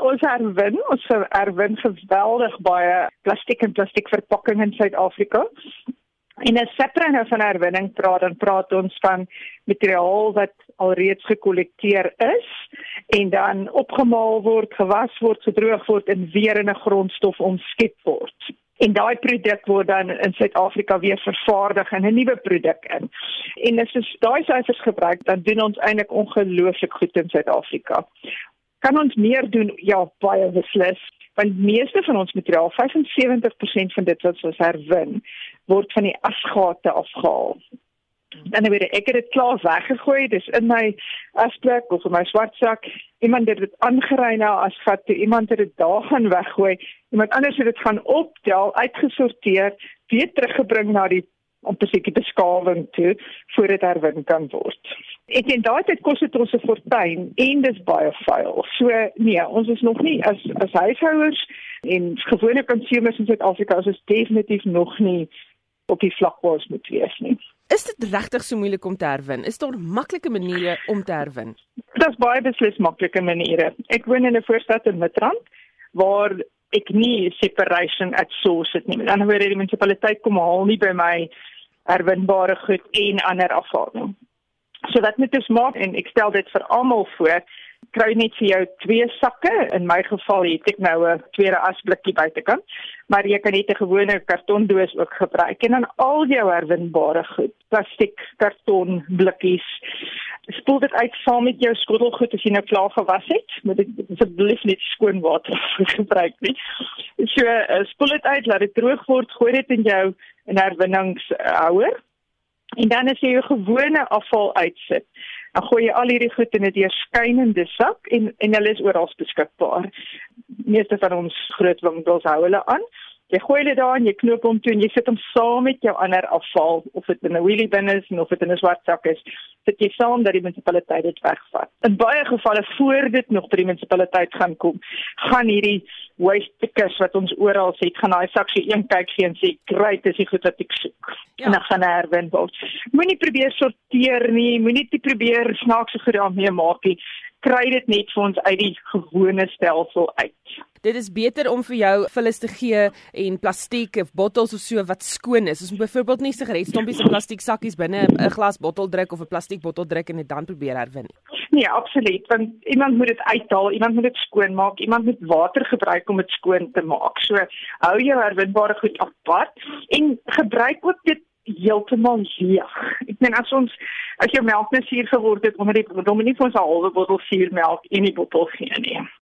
ons herwin, ons herwin geweldig baie plastiek en plastiekverpakking in Suid-Afrika. En as Sepra nou van herwinning praat, dan praat ons van materiaal wat alreeds gekollekteer is en dan opgemaal word, gewas word, gedroog word en weer in 'n grondstof omskep word. En daai produk word dan in Suid-Afrika weer vervaardig in 'n nuwe produk in. En as ons daai syfers gebruik, dan doen ons eintlik ongelooflik goed in Suid-Afrika. Kan ons meer doen? Ja, baie beslis want meeste van ons materiaal 75% van dit wat ons herwin word van die asgate afgehaal. Dan het ek dit klaar weggegooi, dis in my asblik of in my swart sak. Iemand het dit aangery na asgat, iemand het dit daar gaan weggooi. Iemand anders het dit gaan optel, uitgesorteer, weer teruggebring na die om te seker beskawing toe voordat herwin kan word. Ek dink daai tyd kos dit ons 'n fortuin en dis baie vuil. So nee, ons is nog nie as as huishouers en gewone konsumers in Suid-Afrika is ons definitief nog nie op die vlak waar ons moet wees nie. Is dit regtig so moeilik om te herwin? Is daar maklike maniere om te herwin? Daar's baie beslis maklike maniere. Ek woon in 'n voorstad in Midrand waar ek nie separation at source het nie. Met ander woorde, die munisipaliteit kom haal nie by my herwinbare goed en ander afval nie. So wat moet ons maak en ek stel dit vir almal voor, kry net vir jou twee sakke. In my geval het ek nou 'n tweede asblikkie buitekant, maar jy kan net 'n gewone kartondoos ook gebruik en dan al jou herwinbare goed, plastiek, karton, blikkies. Spoel dit uit saam met jou skottelgoed as jy nou klaar gewas het. Moet dit asseblief net skoon water gebruik nie. So uh, spoel dit uit, laat dit droog word, gooi dit in jou in herwinningshouer. En dan as jy jou gewone afval uitsit, dan gooi jy al hierdie goed in 'n deurskynende sak en en hulle is oral beskikbaar. Meeste van ons groot winkels hou hulle aan. Jy gooi dit daar en jy knoop hom toe en jy sit hom saam met jou ander afval of dit in 'n wheelie bin is of dit in 'n swart sak is, sit jy saam dat die munisipaliteit dit wegvat. In baie gevalle voor dit nog by die munisipaliteit gaan kom, gaan hierdie waste pickers wat ons oral het, gaan daai sak se een kyk gee en sê, "Great, dis die goed wat ek soek." Ja. En dan gaan herwin word. Moenie probeer sorteer nie, moenie te probeer snaakse goed daarmee maak nie. Kry dit net vir ons uit die gewone stelsel uit. Dit is beter om vir jou vullis te gee en plastiek of bottels of so wat skoon is. Ons moet byvoorbeeld nie sigaretstompies in plastiek sakkies binne 'n glas bottel druk of 'n plastiek bottel druk en dit dan probeer herwin. Nee, absoluut, want iemand moet dit uithaal, iemand moet dit skoon maak, iemand moet water gebruik om dit skoon te maak. So hou jou herwinbare goed apart en gebruik ook dit heeltemal leeg. Ek meen as ons as jou melk net suur geword het onder die moet nie vir ons 'n halwe bottel suurmelk in die bottel gee nie.